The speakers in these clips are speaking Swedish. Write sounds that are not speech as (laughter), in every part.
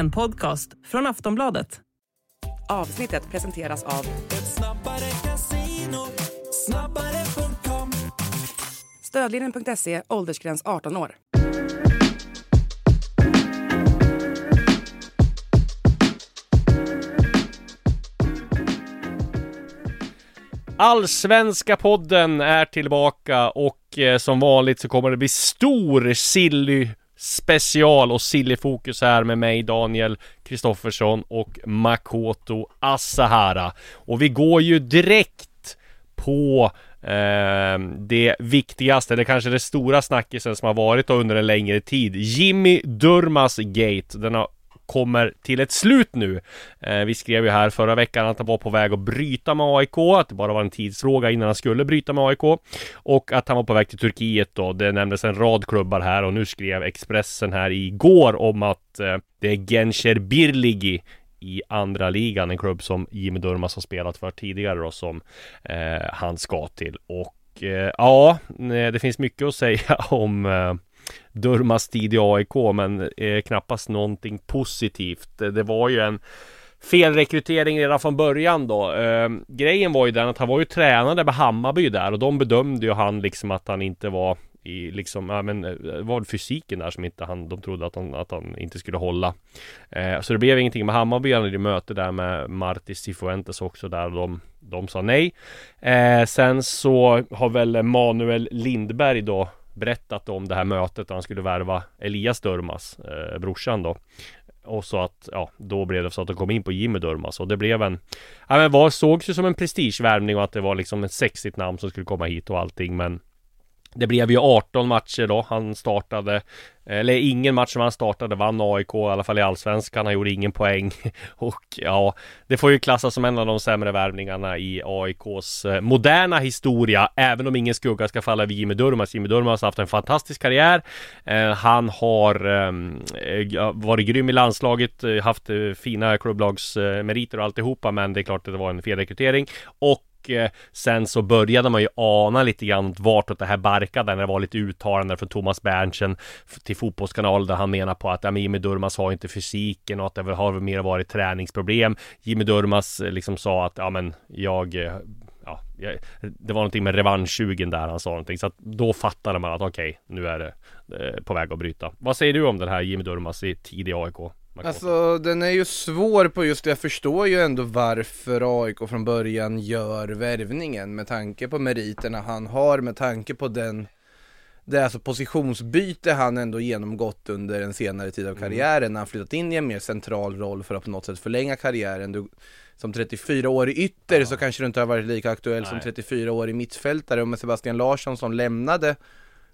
En podcast från Aftonbladet. Avsnittet presenteras av Stödlinjen.se, åldersgräns 18 år. Allsvenska podden är tillbaka och eh, som vanligt så kommer det bli stor silly special och sillyfokus här med mig Daniel Kristoffersson och Makoto Asahara. Och vi går ju direkt på eh, det viktigaste, eller kanske det stora snackisen som har varit under en längre tid. Jimmy Durmas Gate. Den har kommer till ett slut nu. Eh, vi skrev ju här förra veckan att han var på väg att bryta med AIK, att det bara var en tidsfråga innan han skulle bryta med AIK och att han var på väg till Turkiet då. Det nämndes en rad klubbar här och nu skrev Expressen här igår om att eh, det är Gencher Birligi i andra ligan, en klubb som Jimmy Durmaz har spelat för tidigare då som eh, han ska till och eh, ja, eh, det finns mycket att säga (laughs) om eh, Durmas tid i AIK men eh, knappast någonting positivt. Det var ju en felrekrytering redan från början då. Eh, grejen var ju den att han var ju tränare med Hammarby där och de bedömde ju han liksom att han inte var i liksom, ja men eh, det var fysiken där som inte han, de trodde att han, att han inte skulle hålla. Eh, så det blev ingenting med Hammarby, han hade möte där med Martis Cifuentes också där och de, de sa nej. Eh, sen så har väl Manuel Lindberg då berättat om det här mötet där han skulle värva Elias Durmas, eh, brorsan då. Och så att, ja, då blev det så att de kom in på Jimmy Durmas och det blev en Ja men var, sågs ju som en prestigevärvning och att det var liksom ett sexigt namn som skulle komma hit och allting men det blev ju 18 matcher då. Han startade, eller ingen match som han startade vann AIK, i alla fall i Allsvenskan. Han gjorde ingen poäng. (laughs) Och ja, det får ju klassas som en av de sämre värvningarna i AIKs eh, moderna historia. Även om ingen skugga ska falla vid Jimmy Durmaz. Jimmy Durmaz har haft en fantastisk karriär. Eh, han har ehm, eh, varit grym i landslaget, haft fina klubblagsmeriter och alltihopa. Men det är klart att det var en felrekrytering. Och och eh, sen så började man ju ana lite grann vartåt det här barkade när det var lite uttalanden från Thomas Berntsen till Fotbollskanalen där han menar på att ja, Jimmy Durmas har inte fysiken och att det har mer varit träningsproblem. Jimmy Durmas eh, liksom sa att ja men jag eh, Ja, det var någonting med revanschsugen där han sa någonting så att då fattade man att okej, okay, nu är det på väg att bryta. Vad säger du om den här Jimmy Durmas i tidig AIK? Alltså den är ju svår på just det, jag förstår ju ändå varför AIK från början gör värvningen med tanke på meriterna han har, med tanke på den det är alltså positionsbyte han ändå genomgått under en senare tid av mm. karriären mm. när han flyttat in i en mer central roll för att på något sätt förlänga karriären. Du, som 34 år i ytter ja. så kanske du inte har varit lika aktuell Nej. som 34 år i mittfältare och med Sebastian Larsson som lämnade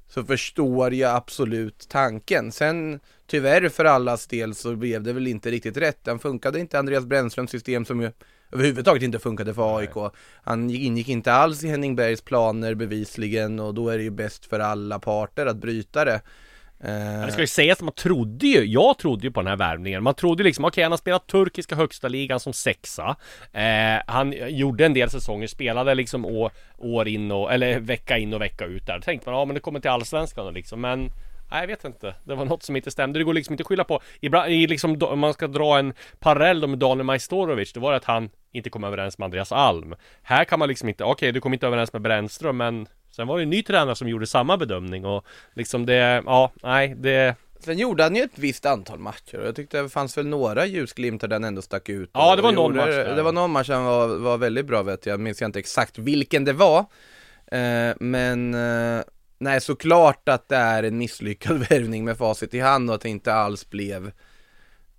så förstår jag absolut tanken. Sen tyvärr för allas del så blev det väl inte riktigt rätt. Den funkade inte Andreas Brännströms system som ju överhuvudtaget inte funkade för AIK. Han ingick inte alls i Henning Bergs planer bevisligen och då är det ju bäst för alla parter att bryta det. Eh, det ska ju sägas att man trodde ju, jag trodde ju på den här värvningen. Man trodde liksom, okej okay, han har spelat turkiska högsta ligan som sexa. Eh, han gjorde en del säsonger, spelade liksom år, år in och, eller vecka in och vecka ut där. Då tänkte man, ja men det kommer till allsvenskan liksom. Men Nej, jag vet inte. Det var något som inte stämde. Det går liksom inte att skylla på. Ibland, i liksom, om man ska dra en parallell med Daniel Majstorovic, det var att han inte kom överens med Andreas Alm. Här kan man liksom inte, okej, okay, du kom inte överens med Brännström, men Sen var det en ny tränare som gjorde samma bedömning och liksom det, ja, nej, det Sen gjorde han ju ett visst antal matcher och jag tyckte det fanns väl några ljusglimtar där han ändå stack ut Ja det var någon match där. Det var någon match han var, var väldigt bra vet jag, jag minns jag inte exakt vilken det var eh, Men eh, Nej såklart att det är en misslyckad (laughs) värvning med facit i hand och att det inte alls blev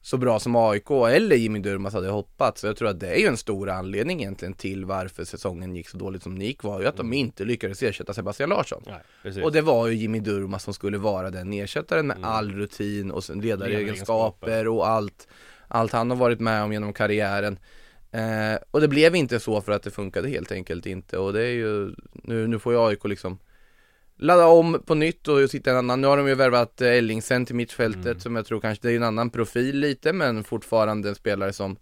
så bra som AIK eller Jimmy Durmaz hade hoppats. Så jag tror att det är ju en stor anledning egentligen till varför säsongen gick så dåligt som det gick var ju att de mm. inte lyckades ersätta Sebastian Larsson. Nej, och det var ju Jimmy Durmaz som skulle vara den ersättaren med mm. all rutin och ledaregenskaper och allt, allt han har varit med om genom karriären. Eh, och det blev inte så för att det funkade helt enkelt inte och det är ju, nu, nu får ju AIK liksom ladda om på nytt och sitta en annan, nu har de ju värvat eh, Ellingsen till mittfältet mm. som jag tror kanske, det är en annan profil lite men fortfarande en spelare som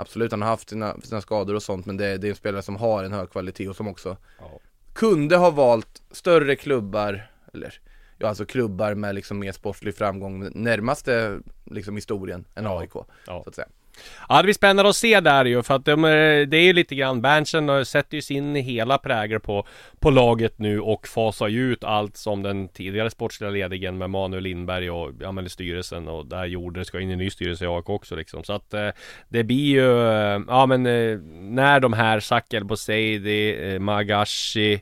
Absolut, han har haft sina, sina skador och sånt men det, det, är en spelare som har en hög kvalitet och som också ja. kunde ha valt större klubbar, eller ja alltså klubbar med liksom mer sportslig framgång närmaste liksom historien än Ja. AIK. Ja. Så att säga. Ja det blir spännande att se där ju för att de, eh, det är ju lite grann Berntsen sätter ju sin hela prägel på, på laget nu och fasar ju ut allt som den tidigare sportsliga ledningen med Manuel Lindberg och ja men styrelsen och där gjorde ska in i en ny styrelse i AIK också liksom. Så att eh, det blir ju eh, ja men eh, när de här Sakel Boseidi, eh, Magashi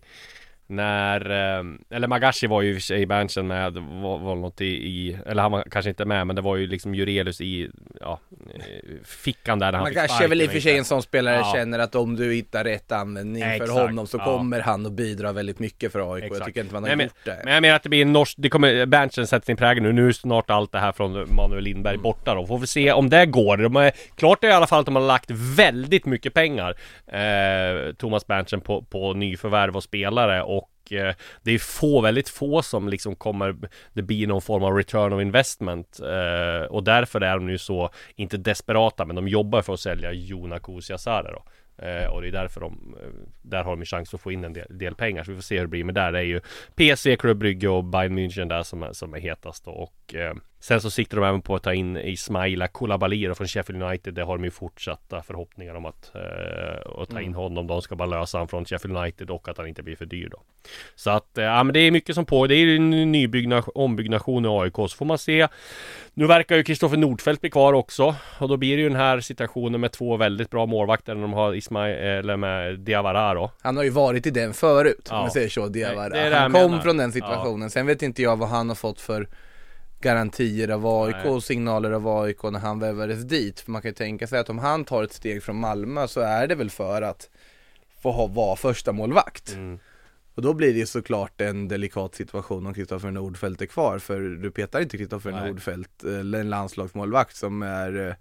när, eh, eller Magashi var ju i och för sig i Berntsen med, var, var något i, i, eller han var kanske inte med men det var ju liksom Jurelius i, ja, eh, fickan där när han kanske är väl i och för sig en sån spelare Ja. känner att om du hittar rätt användning för Exakt, honom så ja. kommer han att bidra väldigt mycket för AIK. Jag Exakt. tycker inte man har men, gjort det. men jag menar att det blir en norsk, det kommer, Berntsen sätter sin prägel nu, nu är snart allt det här från Manuel Lindberg Mm. borta då, får vi se om det går. De är, klart är i alla fall att de har lagt väldigt mycket pengar, eh, Thomas Berntsen på, på nyförvärv och spelare och Eh, det är få, väldigt få som liksom kommer Det blir någon form av return of investment eh, Och därför är de nu så Inte desperata men de jobbar för att sälja Jona Kusiasare då Eh, och det är därför de, eh, där har de chans att få in en del, del pengar. Så vi får se hur det blir med där. Det är ju PC, Club Brygge och Bayern München där som är, som är hetast då. Och eh, sen så siktar de även på att ta in Ismaila Koulibaly då från Sheffield United. Det har de ju fortsatta förhoppningar om att, eh, att ta in honom. De ska bara lösa han från Sheffield United och att han inte blir för dyr då. Så att, eh, ja men det är mycket som på. Det är en nybyggnation, ombyggnation i AIK. Så får man se. Nu verkar ju Kristoffer Nordfeldt bli kvar också. Och då blir det ju den här situationen med två väldigt bra målvakter. När de har Ismail, eller med Diawara då. Han har ju varit i den förut, Ja. om man säger så, Diawara. det är det Han kom menar. från den situationen. Sen vet inte jag vad han har fått för garantier av AIK Nej. och signaler av AIK när han värvades dit. För man kan ju tänka sig att om han tar ett steg från Malmö så är det väl för att få ha, vara första målvakt. Mm. Och då blir det ju såklart en delikat situation om Kristoffer Nordfeldt är kvar för du petar inte Kristoffer. Nordfeldt eller en landslagsmålvakt som är eh,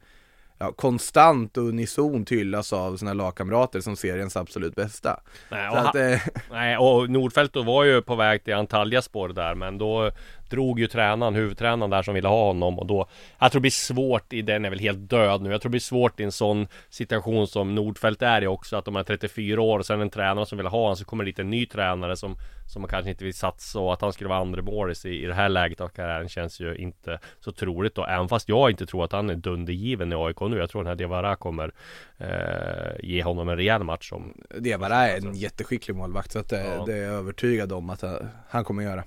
ja, konstant och unisont hyllas av sina lagkamrater som seriens absolut bästa. Nej, och, att, han, eh, nej, och Nordfeldt då var ju på väg till Antaljas spår där men då drog ju tränaren, huvudtränaren där som ville ha honom och då Jag tror det blir svårt i den är väl helt död nu Jag tror det blir svårt i en sån situation som Nordfeldt är i också att de är 34 år och sen en tränare som vill ha honom så kommer det dit en ny tränare som Som man kanske inte vill satsa och att han skulle vara andre målis i, i det här läget av karriären känns ju inte så troligt då Även fast jag inte tror att han är dundergiven i AIK nu Jag tror den här Diawara kommer eh, Ge honom en rejäl match som Diawara är en jätteskicklig målvakt så att det, Ja. det är jag övertygad om att han- kommer göra.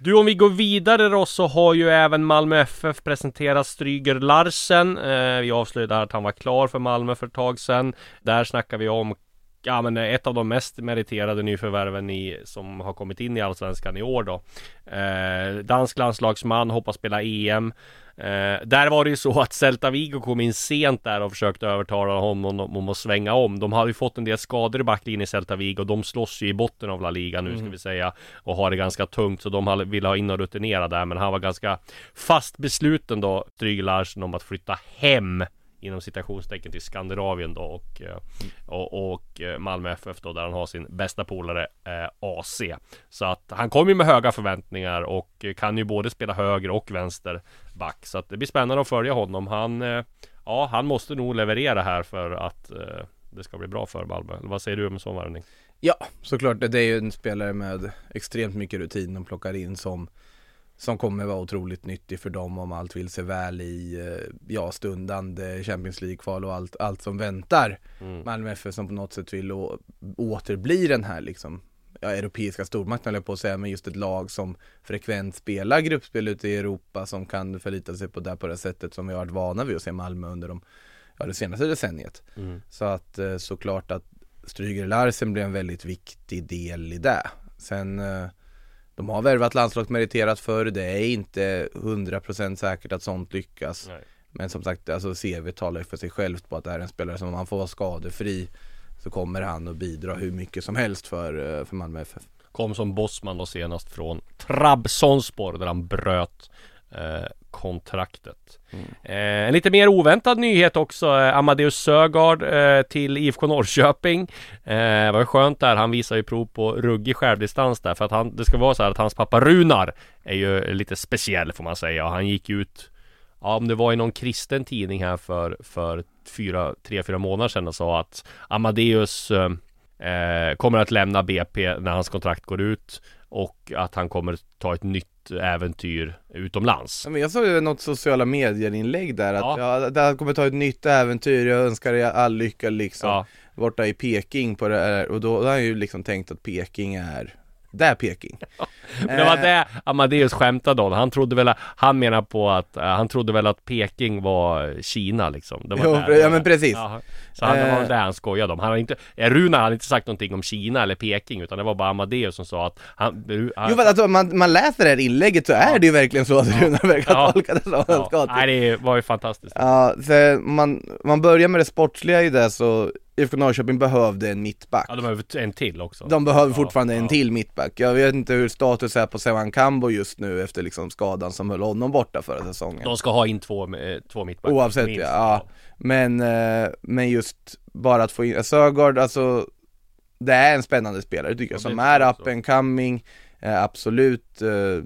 Du om vi går vidare då så har ju även Malmö FF presenterat Stryger Larsen. Eh, Vi avslöjade att han var klar för Malmö för ett tag sedan. Där snackar vi om Ja men ett av de mest meriterade nyförvärven i, som har kommit in i Allsvenskan i år då. Eh, Dansk landslagsman, hoppas spela EM eh, Där var det ju så att Celta Vigo kom in sent där och försökte övertala honom om, om att svänga om. De hade ju fått en del skador i backlinjen i Celta Vigo. De slåss ju i botten av La Liga nu ska vi säga Och har det ganska tungt. Så de ville ha in och rutinera där Men han var ganska fast besluten då Stryger Larsen om att flytta hem Inom citationstecken till Skandinavien då och, eh, och, och eh, Malmö FF då där han har sin bästa polare eh, AC Så att han kommer ju med höga förväntningar och kan ju både spela höger och vänster back. Så att det blir spännande att följa honom. Han eh, Ja han måste nog leverera här för att eh, det ska bli bra för Malmö. Vad säger du om en sån värvning? Ja, såklart. Det är ju en spelare med extremt mycket rutin de plockar in som som kommer vara otroligt nyttig för dem om allt vill sig väl i eh, ja, stundande Champions League-kval och allt, allt som väntar. Mm. Malmö FF som på något sätt vill å, återbli den här liksom ja, europeiska stormakten jag på att säga, men just ett lag som frekvent spelar gruppspel ute i Europa som kan förlita sig på det på det sättet som vi har varit vana vid att se Malmö under de, ja, det senaste decenniet. Mm. Så att eh, såklart att Stryger Larsen blir en väldigt viktig del i det. Sen eh, de har värvat landslagsmeriterat förr, det är inte 100% säkert att sånt lyckas. Nej. Men som sagt, alltså CV talar ju för sig självt på att det är en spelare som om han får vara skadefri så kommer han att bidra hur mycket som helst för, eh, för Malmö FF. Kom som bossman då senast från Trabzonspor där han bröt eh, kontraktet. Eh, en lite mer oväntad nyhet också. Eh, Amadeus Sögaard eh, till IFK Norrköping. Eh, var skönt där. Han visar ju prov på ruggig självdistans där. För att han, det ska vara så här att hans pappa Runar är ju lite speciell får man säga. Och han gick ut Ja om det var i någon kristen tidning här för, för fyra, tre, fyra månader sedan och sa att Amadeus eh, eh, kommer att lämna BP när hans kontrakt går ut och att han kommer ta ett nytt äventyr utomlands. Men jag såg ju något sociala medier-inlägg där att Ja. ja. det här kommer ta ett nytt äventyr, jag önskar dig all lycka liksom Ja, Borta i Peking på det här, och då har han ju liksom tänkt att Peking är där Peking (laughs) Men det var Eh, det Amadeus skämtade om. Han trodde väl, han menar på att, eh, han trodde väl att Peking var Kina liksom. Det var Jo, där, det ja, men precis. Ja, så han, det var Eh. det han skojade om. Han har inte, Runar hade inte sagt någonting om Kina eller Peking utan det var bara Amadeus som sa att han, han Jo men alltså man, man läser det här inlägget så är det ju verkligen så att Runar verkar Ja. tolka det som han ja, ska nej, det var ju fantastiskt. Ja, så man, man börjar med det sportsliga i det så IFK Norrköping behövde en mittback Ja, de behöver en till också. De behöver Ja, fortfarande en ja. till mittback. Jag vet inte hur status är på Sevan Kambo just nu efter liksom skadan som höll honom borta förra säsongen. De ska ha in två, eh, två mittbackar. Oavsett minst. ja. Men, eh, men just bara att få in, Sögaard alltså Det är en spännande spelare tycker jag, Ja, som är up and coming eh, Absolut,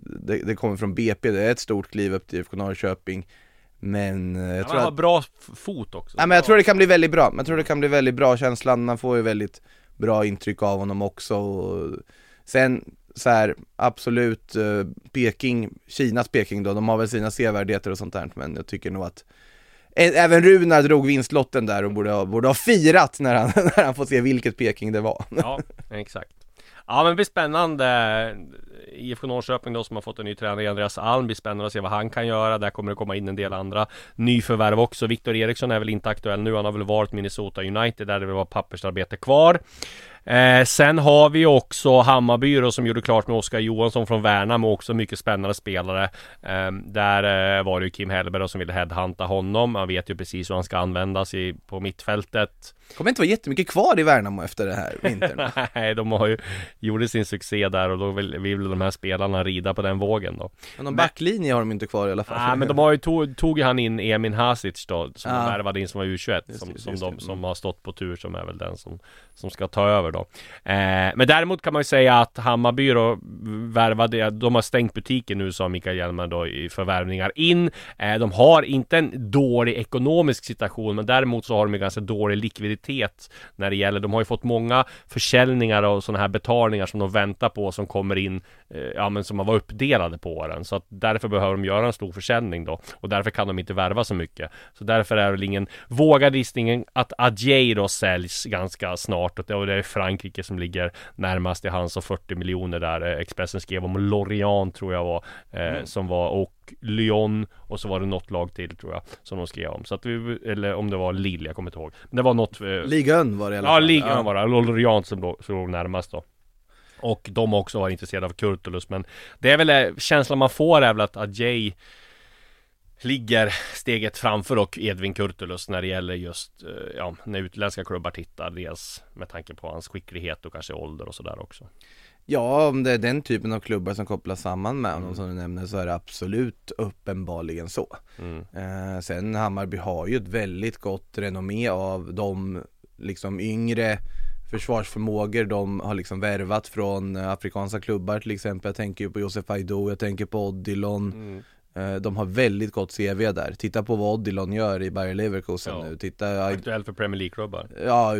det, det kommer från BP, det är ett stort kliv upp till IFK Norrköping Men eh, jag Ja, tror han har att bra fot också. Nej men jag tror det kan bli väldigt bra, jag tror det kan bli väldigt bra känslan, man får ju väldigt bra intryck av honom också. Och Sen så här, absolut, eh, Peking, Kinas Peking då, de har väl sina sevärdheter och sånt där men jag tycker nog att Även Runar drog vinstlotten där och borde ha, borde ha firat när han, (laughs) när han får se vilket Peking det var. Ja, (laughs) exakt. Ja men det blir spännande. IFK Norrköping då som har fått en ny tränare Andreas Alm det blir spännande att se vad han kan göra. Där kommer det komma in en del andra nyförvärv också. Viktor Eriksson är väl inte aktuell nu. Han har väl varit Minnesota United där det var pappersarbete kvar. Eh, Sen har vi också Hammarby då, som gjorde klart med Oskar Johansson från Värnamo. Också mycket spännande spelare. Eh, Där eh, var det ju Kim Hellberg då som ville headhunta honom. Man vet ju precis hur han ska användas i, på mittfältet kommer inte vara jättemycket kvar i Värnamo efter det här vintern (laughs) Nej, de har ju gjorde sin succé där och då vill, vill de här spelarna rida på den vågen då. Men någon backlinje har de inte kvar i alla fall Nej, men de har ju tog, tog han in Emin Hasic då, som de värvade in som var U21, Just som, det, som, just de, som har stått på tur, som är väl den som, som ska ta över då. Eh, men däremot kan man ju säga att Hammarby då värvade, de har stängt butiken nu sa Mikael Hjelmer då i förvärvningar in. Eh, de har inte en dålig ekonomisk situation, men däremot så har de ju ganska dålig likviditet när det gäller, de har ju fått många försäljningar och sådana här betalningar som de väntar på som kommer in, eh, ja men som har varit uppdelade på åren. Så att därför behöver de göra en stor försäljning då. Och därför kan de inte värva så mycket. Så därför är det väl ingen vågad gissning att Adjei då säljs ganska snart. Och det och det är Frankrike som ligger närmast i hans och 40 miljoner där. Eh, Expressen skrev om Lorient tror jag var, eh, som var och Lyon och så var det något lag till tror jag som de skrev om. Så att vi, eller om det var Lille, jag kommer inte ihåg. Men det var något eh, Ligan var det i alla Ja, fall ligan var det. Lorient som låg, som låg närmast då. Och de också var intresserade av Kurtulus men Det är väl eh, känslan man får är väl att Adjei Ligger steget framför och Edvin Kurtulus när det gäller just eh, Ja, när utländska klubbar tittar Dels med tanke på hans skicklighet och kanske ålder och sådär också Ja, om det är den typen av klubbar som kopplas samman med honom som du nämner så är det absolut uppenbarligen så. mm. Eh, sen Hammarby har ju ett väldigt gott renommé av de liksom yngre försvarsförmågor de har liksom värvat från eh, afrikanska klubbar till exempel. Jag tänker ju på Josef Aido, jag tänker på Odilon. Mm. Eh, de har väldigt gott CV där. Titta på vad Odilon gör i Bayer Leverkusen Ja. nu. Titta, Aktuell för Premier League-klubbar ja,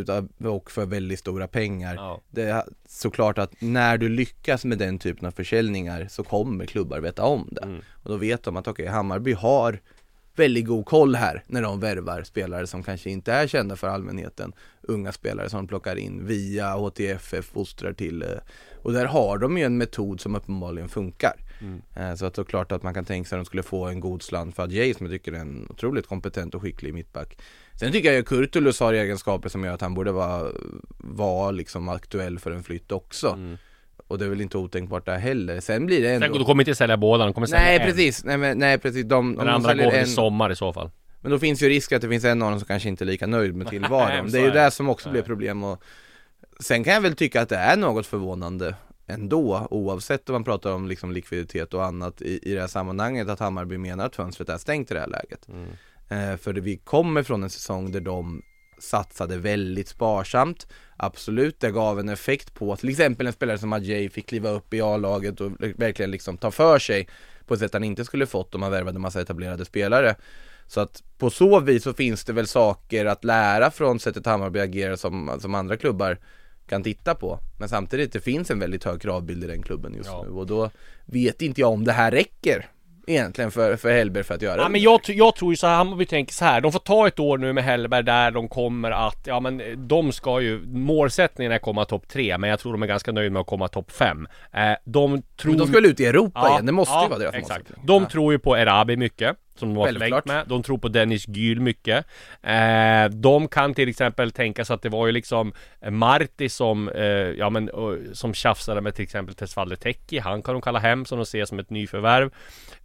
och för väldigt stora pengar. Ja, Det är såklart att när du lyckas med den typen av försäljningar så kommer klubbar veta om det. mm. Och då vet de att okej, Hammarby har väldigt god koll här när de värvar spelare som kanske inte är kända för allmänheten. Unga spelare som de plockar in via HTFF, fostrar till. eh, Och där har de ju en metod som uppenbarligen funkar. Mm. Eh, Så att det är klart att man kan tänka sig att de skulle få en god slant för Adjei som jag tycker är en otroligt kompetent och skicklig mittback. Sen tycker jag ju Kurtulus har egenskaper som gör att han borde vara, vara liksom aktuell för en flytt också. Mm. Och det är väl inte otänkbart där heller. Sen blir det ändå... Sen, du kommer inte sälja båda, de kommer sälja Nej en. precis, nej, men, nej precis. De, Den de andra går väl i en, sommar i så fall men då finns ju risk att det finns en av dem som kanske inte är lika nöjd med (laughs) tillvaron. Det är ju det. som också blir problem och Sen kan jag väl tycka att det är något förvånande ändå oavsett om man pratar om liksom likviditet och annat i, i det här sammanhanget att Hammarby menar att fönstret är stängt i det här läget. mm. Eh, för vi kommer från en säsong där de satsade väldigt sparsamt Absolut, det gav en effekt på till exempel en spelare som Adjei fick kliva upp i A-laget och verkligen liksom ta för sig på ett sätt han inte skulle fått om han värvade massa etablerade spelare. Så att på så vis så finns det väl saker att lära från sättet Hammarby agerar som, som andra klubbar kan titta på. Men samtidigt, det finns en väldigt hög kravbild i den klubben just Ja. nu och då vet inte jag om det här räcker egentligen för, för Hellberg för att göra Ja, men jag, jag tror ju så här, Hammarby tänker så här. De får ta ett år nu med Hellberg där de kommer att, ja men de ska ju, målsättningen är att komma topp tre, men jag tror de är ganska nöjda med att komma topp fem. Eh, de tror... Men de ska väl ut i Europa igen, det måste ju vara deras exakt. målsättning. De Ja. tror ju på Erabi mycket, som de har förlängt med. De tror på Dennis Gyl mycket. Eh, de kan till exempel tänka sig att det var ju liksom Marti som, eh, ja men, eh, som tjafsade med till exempel Tesfalle Teki. Han kan de kalla hem som de ser som ett nyförvärv.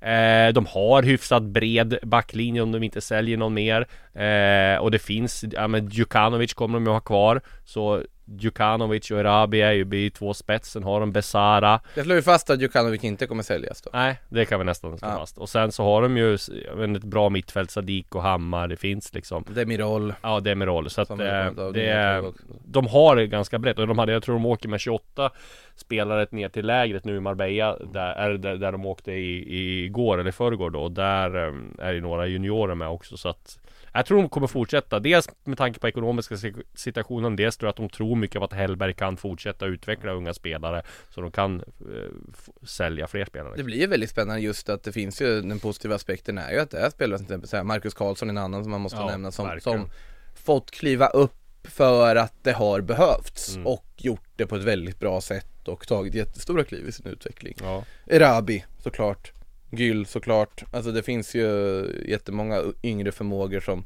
Eh, de har hyfsat bred backlinje om de inte säljer någon mer. Eh, och det finns, ja men Djukanovic kommer de ju ha kvar. Så Djukanovic och Erabi är ju blir två spets. Sen har de Besara. Jag slår ju fast att Djukanovic inte kommer säljas då. Nej, det kan vi nästan slå Ja. fast. Och sen så har de ju vet, ett bra mittfält, Sadik och Hammar. Det finns liksom Demirol. Ja, Demirol. Så att Som eh, det också. De har det ganska brett och de hade, jag tror de åker med 28 spelare ner till lägret nu i Marbella Där, är det där, där de åkte i, i igår eller förrgår då och där eh, är det några juniorer med också så att jag tror de kommer fortsätta, dels med tanke på ekonomiska si- situationen Dels tror jag att de tror mycket på att Hellberg kan fortsätta utveckla unga spelare Så de kan eh, sälja fler spelare Det blir ju väldigt spännande just att det finns ju den positiva aspekten är ju att det är spelare som till exempel Marcus Karlsson är en annan som man måste Ja, nämna som, som fått kliva upp för att det har behövts Mm. och gjort det på ett väldigt bra sätt och tagit jättestora kliv i sin utveckling. Ja, Erabi såklart, Gyll såklart, alltså det finns ju jättemånga yngre förmågor som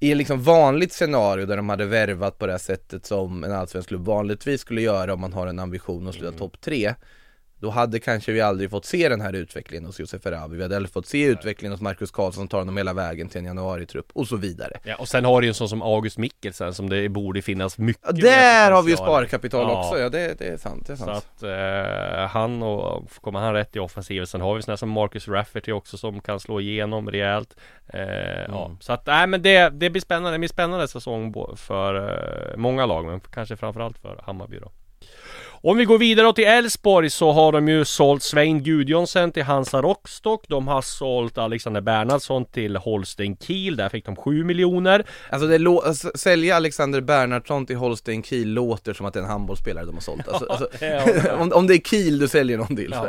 i liksom vanligt scenario där de hade värvat på det här sättet som en allsvensk klubb vanligtvis skulle göra om man har en ambition att sluta Mm. topp tre då hade kanske vi aldrig fått se den här utvecklingen hos Josef Erabi, vi hade aldrig fått se utvecklingen hos Marcus Karlsson som tar honom hela vägen till en januari-trupp och så vidare. Ja, och sen har du ju en sån som August Mikkelsen som det borde finnas mycket Ja, där har vi ju sparkapital Ja. också, ja det, det är sant, det är Så sant. att eh, han och, kommer han rätt i offensiven. Sen har vi sådana som Marcus Rafferty också som kan slå igenom rejält. Eh, Ja, Mm. så att nej men det, det blir spännande, det blir spännande säsong för eh, många lag men kanske framförallt för Hammarby då om vi går vidare till Elfsborg så har de ju sålt Svein Gudjonsen till Hansa Rostock De har sålt Alexander Bernhardsson till Holstein Kiel Där fick de 7 miljoner Alltså det alltså, sälja Alexander Bernhardsson till Holstein Kiel låter som att det är en handbollsspelare de har sålt alltså, alltså, (laughs) Ja. (laughs) om, om det är Kiel du säljer någon till Ja.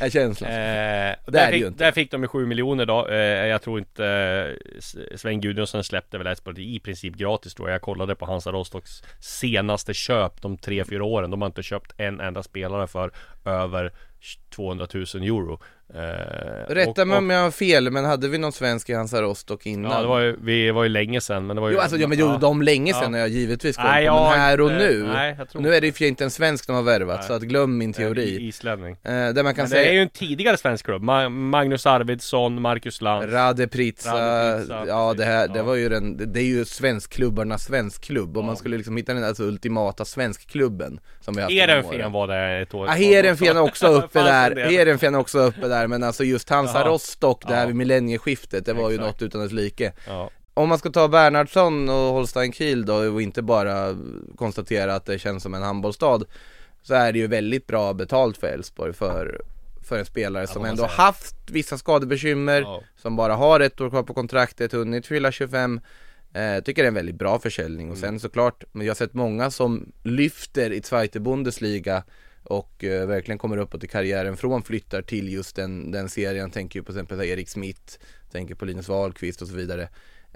är- känslan Eh, är där, det fick, där fick de ju 7 miljoner då. Eh, jag tror inte eh, Sven Gudjonsson släppte väl Elfsborg i princip gratis tror jag. Jag kollade på Hansa Rostocks senaste köp de 3-4 åren. De har inte köpt en enda spelare för över 200 000 euro. Eh, Rätta mig om jag har fel, men hade vi någon svensk i Hansa Rostock innan? Ja det var ju, vi var ju länge sedan men det var ju Jo alltså, ja, men jo, ja. de länge sedan Ja. jag givetvis koll Nej, på, jag men här och nu nej, jag tror Nu är det ju för inte en svensk de har värvat, Nej. så att glöm min teori Islänning. eh, Där man kan Men det säga är ju en tidigare svensk klubb. Ma- Magnus Arvidsson, Marcus Lantz. Rade Pritsa, ja det här, det ja. var ju den, det- det är ju svenskklubbarnas svensk klubb Om Ja. man skulle liksom hitta den alltså ultimata svenskklubben Som vi har haft Heerenveen var det ett år Ja, Heerenveen (laughs) är också uppe där. Heerenveen är också uppe där men alltså just Hansa Jaha. Rostock där Ja. vid millennieskiftet, det var ju något utan dess like Ja. Om man ska ta Bernhardsson och Holstein Kiel då och inte bara konstatera att det känns som en handbollsstad Så är det ju väldigt bra betalt för Elfsborg för, för en spelare som får man ändå säga. haft vissa skadebekymmer Ja. Som bara har ett år kvar på kontraktet, hunnit fylla 25 eh, Tycker det är en väldigt bra försäljning och Mm. sen såklart, men jag har sett många som lyfter i Zweite Bundesliga och eh, verkligen kommer uppåt i karriären från flyttar till just den, den serien, tänker ju på exempel Erik Smith, tänker på Linus Wahlqvist och så vidare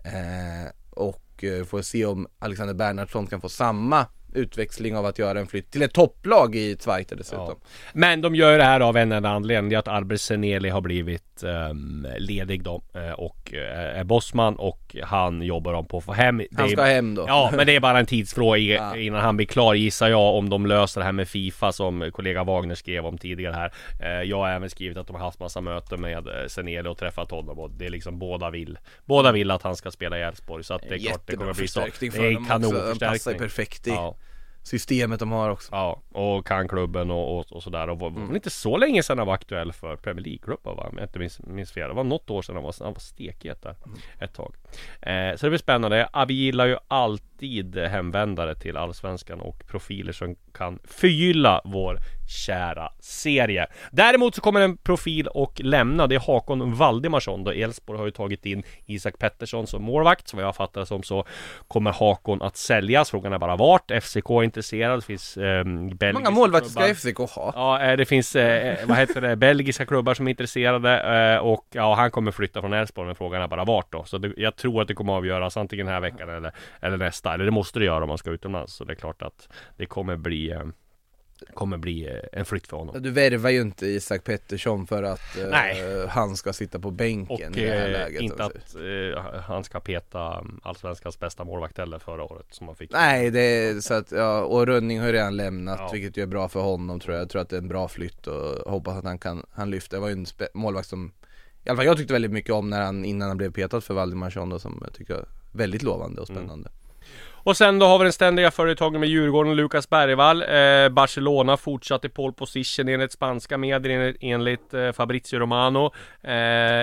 eh, Och eh, får se om Alexander Bernhardsson kan få samma utväxling av att göra en flytt till ett topplag i Zweite dessutom Ja. Men de gör det här av en enda anledning. Det är att Albert Seneli har blivit ehm, ledig då. eh, Och eh, är bossman och han jobbar om på att få hem. Han är- ska hem då Ja, men det är bara en tidsfråga Ja. innan han blir klar gissar jag om de löser det här med Fifa som kollega Wagner skrev om tidigare här. Eh, Jag har även skrivit att de har haft massa möten med Seneli och träffat honom och det är liksom båda vill. Båda vill att han ska spela i Elfsborg så att det är klart det kommer bli så. Det är en också, han passar kanonförstärkning. perfekt i Ja. Systemet de har också Ja, och kan klubben och, och, och sådär och var, Mm. inte så länge sedan han var aktuell för Premier League-klubbar va? Om jag inte minns, minns fel. Det var något år sedan han var, han var stekhet där Mm. ett tag. Eh, så det blir spännande. Ja, vi gillar ju alltid hemvändare till Allsvenskan och profiler som kan förgylla vår kära serie. Däremot så kommer en profil och lämna, det är Hakon Valdimarsson då Elfsborg har ju tagit in Isak Pettersson som målvakt, som jag fattar som så kommer Hakon att säljas. Frågan är bara vart. FCK är intresserad, det finns eh, Hur många målvakter ska FCK ha? Ja, eh, det finns, eh, vad heter det, belgiska klubbar som är intresserade eh, och ja, han kommer flytta från Elfsborg, men frågan är bara vart då. Så det, jag tror att det kommer avgöras antingen den här veckan eller, eller nästa, eller det måste det göra om man ska utomlands. Så det är klart att det kommer bli eh, kommer bli eh, en flytt för honom. Du värvar ju inte Isak Pettersson för att eh, han ska sitta på bänken Och i det här eh, läget. inte att eh, han ska peta mm, Allsvenskans bästa målvakt heller förra året som han fick. Nej, det är så att, ja, och Rönning har ju redan lämnat, Ja. vilket ju är bra för honom tror jag. Jag tror att det är en bra flytt och hoppas att han kan, han lyfter. Det var ju en målvakt som, i alla fall jag tyckte väldigt mycket om när han, innan han blev petad för Valdimarsson och som jag tycker väldigt lovande och Mm. Och sen då har vi den ständiga företagen med Djurgården, och Lukas Bergvall. Eh, Barcelona fortsatte pole position enligt spanska medier, enligt, enligt eh, Fabrizio Romano. Eh,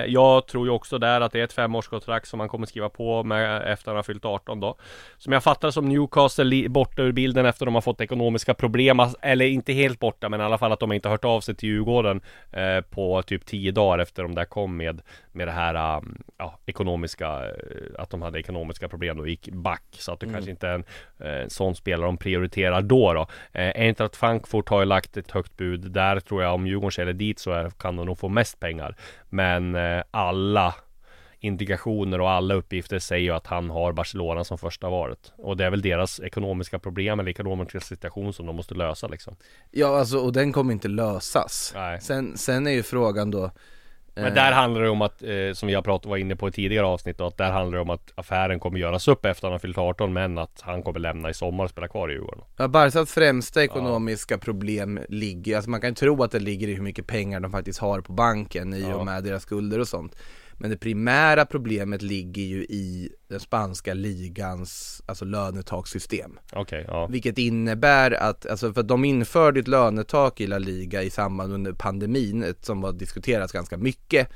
jag tror ju också där att det är ett femårskontrakt som han kommer skriva på med efter han har fyllt 18 då. Som jag fattar som Newcastle borta ur bilden efter de har fått ekonomiska problem. Eller inte helt borta, men i alla fall att de inte har hört av sig till Djurgården eh, på typ 10 dagar efter de där kom med, med det här um, ja, ekonomiska, eh, att de hade ekonomiska problem och gick back. Så att det kanske inte är en eh, sån spelare de prioriterar då då. Eh, Eintracht Frankfurt har ju lagt ett högt bud. Där tror jag om Djurgården säljer dit så är, kan de nog få mest pengar. Men eh, alla indikationer och alla uppgifter säger ju att han har Barcelona som första valet. Och det är väl deras ekonomiska problem eller ekonomiska situation som de måste lösa liksom. Ja alltså, och den kommer inte lösas. Nej. Sen, sen är ju frågan då Men där handlar det om att, eh, som vi har pratat var inne på i tidigare avsnitt, att där handlar det om att affären kommer göras upp efter att han har fyllt 18 men att han kommer lämna i sommar och spela kvar i Djurgården. Ja, Barcas främsta ekonomiska problem ligger, alltså man kan tro att det ligger i hur mycket pengar de faktiskt har på banken i Ja. och med deras skulder och sånt. Men det primära problemet ligger ju i den spanska ligans, alltså lönetakssystem. Okej, ja. Vilket innebär att, alltså för att de införde ett lönetak i La Liga i samband under pandemin, som var diskuterats ganska mycket.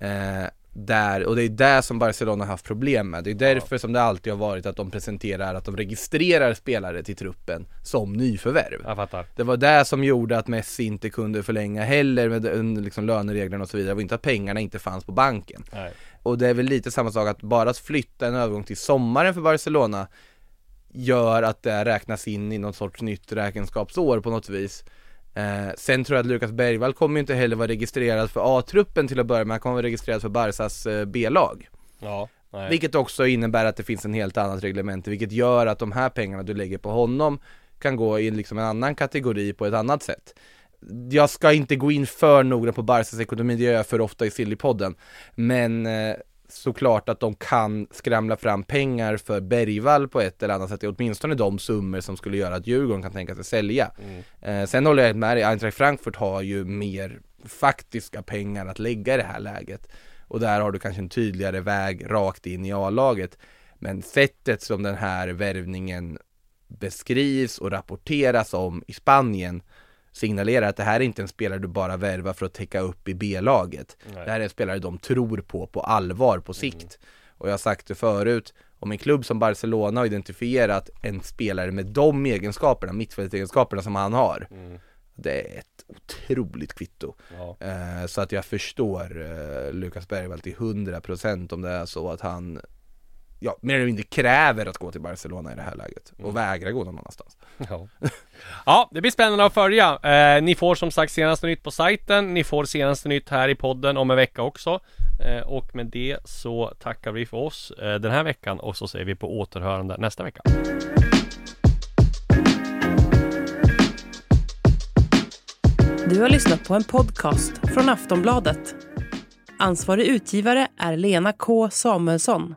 Eh, där, och det är det som Barcelona har haft problem med. Det är därför som det alltid har varit att de presenterar, att de registrerar spelare till truppen som nyförvärv. Jag fattar. Det var det som gjorde att Messi inte kunde förlänga heller med den, liksom lönereglerna och så vidare. Det var inte att pengarna inte fanns på banken. Nej. Och det är väl lite samma sak att bara att flytta en övergång till sommaren för Barcelona gör att det räknas in i någon sorts nytt räkenskapsår på något vis. Eh, sen tror jag att Lukas Bergvall kommer ju inte heller vara registrerad för A-truppen till att börja med, han kommer vara registrerad för Barsas eh, B-lag. Ja. Nej. Vilket också innebär att det finns en helt annat reglement, vilket gör att de här pengarna du lägger på honom kan gå i liksom en annan kategori på ett annat sätt. Jag ska inte gå in för noga på Barsas ekonomi, det gör jag för ofta i Sillypodden. Men eh, såklart att de kan skramla fram pengar för Bergvall på ett eller annat sätt, åtminstone de summor som skulle göra att Djurgården kan tänka sig sälja. Eh, sen håller jag med dig, Eintracht Frankfurt har ju mer faktiska pengar att lägga i det här läget. Och där har du kanske en tydligare väg rakt in i A-laget. Men sättet som den här värvningen beskrivs och rapporteras om i Spanien signalerar att det här är inte en spelare du bara värvar för att täcka upp i B-laget. Det här är en spelare de tror på på allvar på sikt. Och jag har sagt det förut, om en klubb som Barcelona har identifierat en spelare med de egenskaperna, mittfältsegenskaperna som han har. Det är ett otroligt kvitto. Ja. Eh, så att jag förstår eh, Lukas Bergvall till 100% om det är så att han Ja, mer eller mindre kräver att gå till Barcelona i det här läget och vägrar gå någon annanstans. Ja. (laughs) ja, det blir spännande att följa. Eh, ni får som sagt senaste nytt på sajten. Ni får senaste nytt här i podden om en vecka också. Eh, och med det så tackar vi för oss eh, den här veckan och så säger vi på återhörande nästa vecka. Du har lyssnat på en podcast från Aftonbladet. Ansvarig utgivare är Lena K Samuelsson.